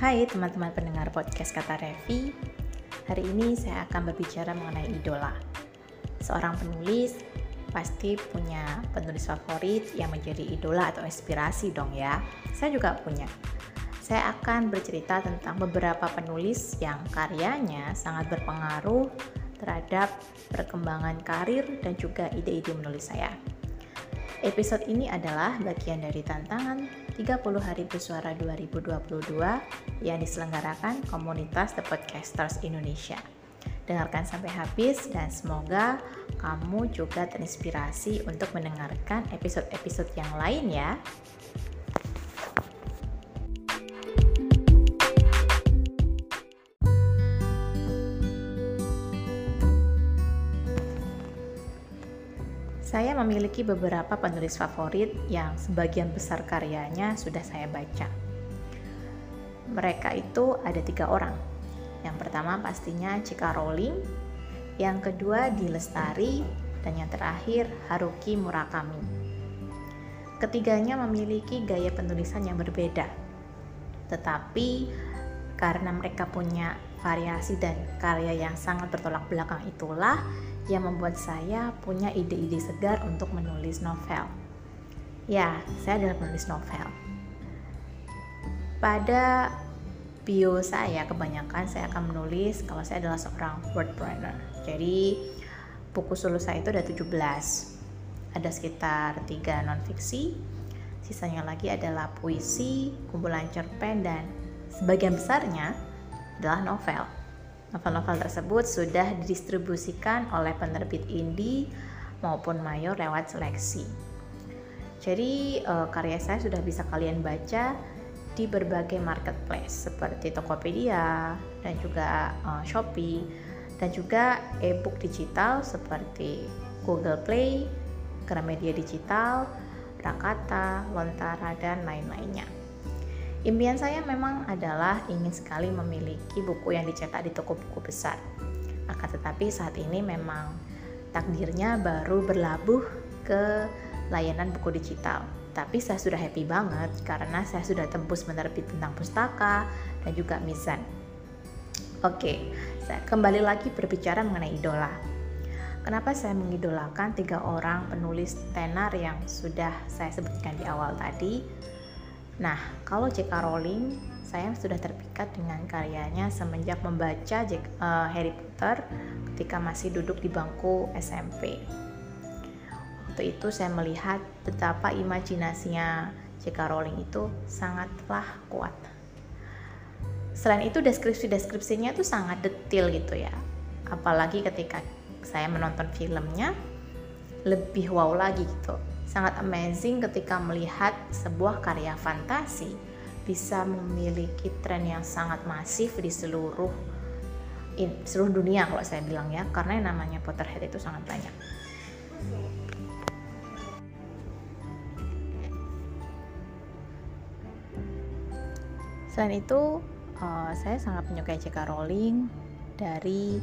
Hai teman-teman pendengar podcast Kata Revi. Hari ini saya akan berbicara mengenai idola. Seorang penulis pasti punya penulis favorit yang menjadi idola atau inspirasi dong ya. Saya juga punya. Saya akan bercerita tentang beberapa penulis yang karyanya sangat berpengaruh terhadap perkembangan karir dan juga ide-ide menulis saya Episode ini adalah bagian dari tantangan 30 hari bersuara 2022 yang diselenggarakan komunitas The Podcasters Indonesia. Dengarkan sampai habis dan semoga kamu juga terinspirasi untuk mendengarkan episode-episode yang lain ya. Saya memiliki beberapa penulis favorit yang sebagian besar karyanya sudah saya baca. Mereka itu ada tiga orang. Yang pertama pastinya J.K. Rowling, yang kedua Di Lestari, dan yang terakhir Haruki Murakami. Ketiganya memiliki gaya penulisan yang berbeda, tetapi karena mereka punya variasi dan karya yang sangat bertolak belakang itulah yang membuat saya punya ide-ide segar untuk menulis novel. Ya, saya adalah penulis novel. Pada bio saya kebanyakan saya akan menulis kalau saya adalah seorang wordpreneur. Jadi buku solo saya itu ada 17. Ada sekitar 3 non fiksi, sisanya lagi adalah puisi, kumpulan cerpen dan sebagian besarnya adalah novel. Novel-novel tersebut sudah didistribusikan oleh penerbit indie maupun mayor lewat seleksi. Jadi uh, karya saya sudah bisa kalian baca di berbagai marketplace seperti Tokopedia dan juga uh, Shopee dan juga e-book digital seperti Google Play, Gramedia Digital, Rakata, Lontara dan lain-lainnya. Impian saya memang adalah ingin sekali memiliki buku yang dicetak di toko buku besar. Akan tetapi saat ini memang takdirnya baru berlabuh ke layanan buku digital. Tapi saya sudah happy banget karena saya sudah tembus menerbit tentang pustaka dan juga misan. Oke, saya kembali lagi berbicara mengenai idola. Kenapa saya mengidolakan tiga orang penulis tenar yang sudah saya sebutkan di awal tadi? Nah, kalau J.K. Rowling, saya sudah terpikat dengan karyanya semenjak membaca Jack, uh, Harry Potter ketika masih duduk di bangku SMP. Waktu itu saya melihat betapa imajinasinya J.K. Rowling itu sangatlah kuat. Selain itu deskripsi-deskripsinya itu sangat detail gitu ya. Apalagi ketika saya menonton filmnya lebih wow lagi gitu sangat amazing ketika melihat sebuah karya fantasi bisa memiliki tren yang sangat masif di seluruh in, seluruh dunia kalau saya bilang ya karena yang namanya Potterhead itu sangat banyak. Selain itu, uh, saya sangat menyukai J.K. Rowling dari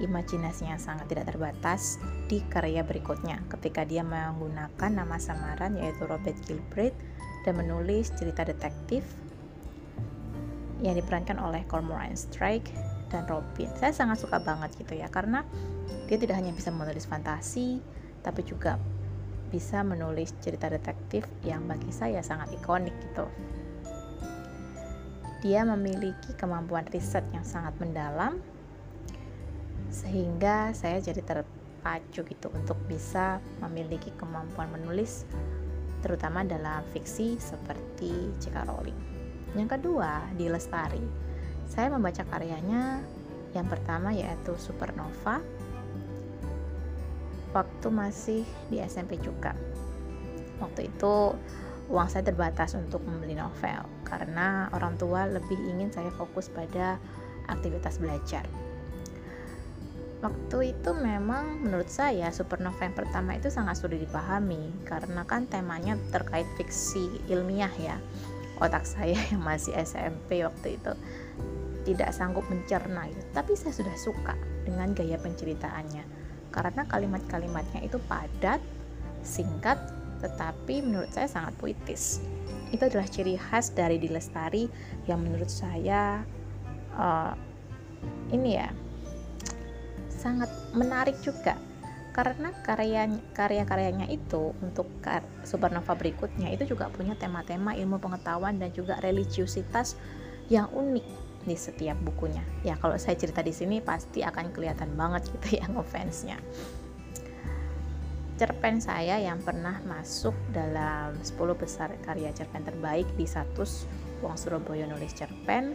imajinasinya sangat tidak terbatas di karya berikutnya ketika dia menggunakan nama samaran yaitu Robert Gilbert dan menulis cerita detektif yang diperankan oleh Cormoran Strike dan Robin. Saya sangat suka banget gitu ya karena dia tidak hanya bisa menulis fantasi tapi juga bisa menulis cerita detektif yang bagi saya sangat ikonik gitu. Dia memiliki kemampuan riset yang sangat mendalam sehingga saya jadi terpacu gitu untuk bisa memiliki kemampuan menulis terutama dalam fiksi seperti J.K. Rowling. Yang kedua, di Lestari. Saya membaca karyanya yang pertama yaitu Supernova waktu masih di SMP juga. Waktu itu uang saya terbatas untuk membeli novel karena orang tua lebih ingin saya fokus pada aktivitas belajar waktu itu memang menurut saya Supernova yang pertama itu sangat sulit dipahami karena kan temanya terkait fiksi ilmiah ya. Otak saya yang masih SMP waktu itu tidak sanggup mencerna itu tapi saya sudah suka dengan gaya penceritaannya. Karena kalimat-kalimatnya itu padat singkat tetapi menurut saya sangat puitis. Itu adalah ciri khas dari Dilestari yang menurut saya uh, ini ya sangat menarik juga karena karya karya-karyanya itu untuk supernova berikutnya itu juga punya tema-tema ilmu pengetahuan dan juga religiusitas yang unik di setiap bukunya. Ya kalau saya cerita di sini pasti akan kelihatan banget gitu ya ngefansnya. Cerpen saya yang pernah masuk dalam 10 besar karya cerpen terbaik di Satus Wong Surabaya nulis cerpen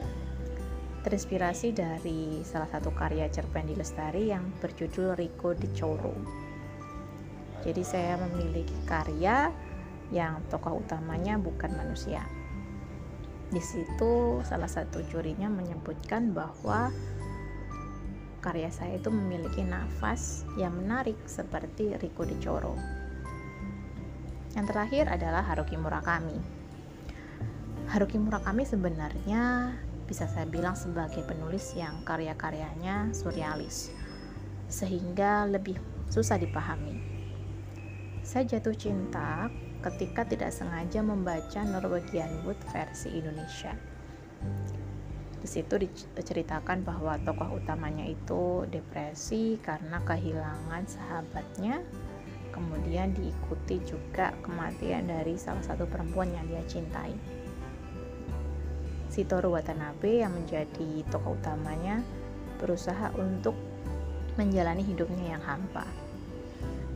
terinspirasi dari salah satu karya cerpen di Lestari yang berjudul Riko di Coro. Jadi saya memiliki karya yang tokoh utamanya bukan manusia. Di situ salah satu jurinya menyebutkan bahwa karya saya itu memiliki nafas yang menarik seperti Riko di Coro. Yang terakhir adalah Haruki Murakami. Haruki Murakami sebenarnya bisa saya bilang sebagai penulis yang karya-karyanya surrealis sehingga lebih susah dipahami. Saya jatuh cinta ketika tidak sengaja membaca Norwegian Wood versi Indonesia. Di situ diceritakan bahwa tokoh utamanya itu depresi karena kehilangan sahabatnya, kemudian diikuti juga kematian dari salah satu perempuan yang dia cintai. Sitoru Watanabe yang menjadi tokoh utamanya berusaha untuk menjalani hidupnya yang hampa.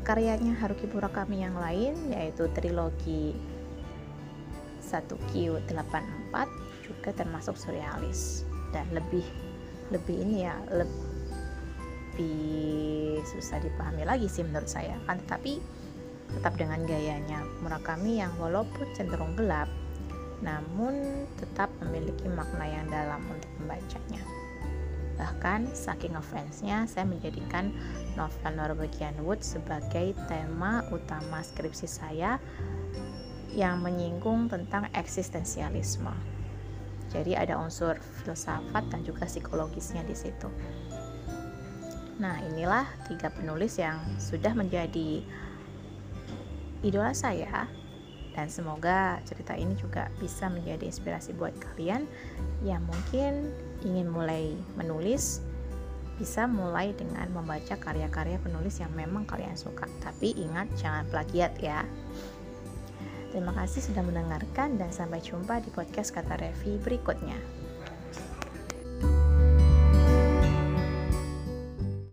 Karyanya Haruki Murakami yang lain yaitu trilogi 1Q84 juga termasuk surrealis dan lebih lebih ini ya lebih susah dipahami lagi sih menurut saya kan tetapi tetap dengan gayanya Murakami yang walaupun cenderung gelap namun tetap memiliki makna yang dalam untuk membacanya. Bahkan saking ngefansnya, saya menjadikan novel Norwegian Wood sebagai tema utama skripsi saya yang menyinggung tentang eksistensialisme. Jadi ada unsur filsafat dan juga psikologisnya di situ. Nah, inilah tiga penulis yang sudah menjadi idola saya dan semoga cerita ini juga bisa menjadi inspirasi buat kalian yang mungkin ingin mulai menulis bisa mulai dengan membaca karya-karya penulis yang memang kalian suka. Tapi ingat jangan plagiat ya. Terima kasih sudah mendengarkan dan sampai jumpa di podcast kata Revi berikutnya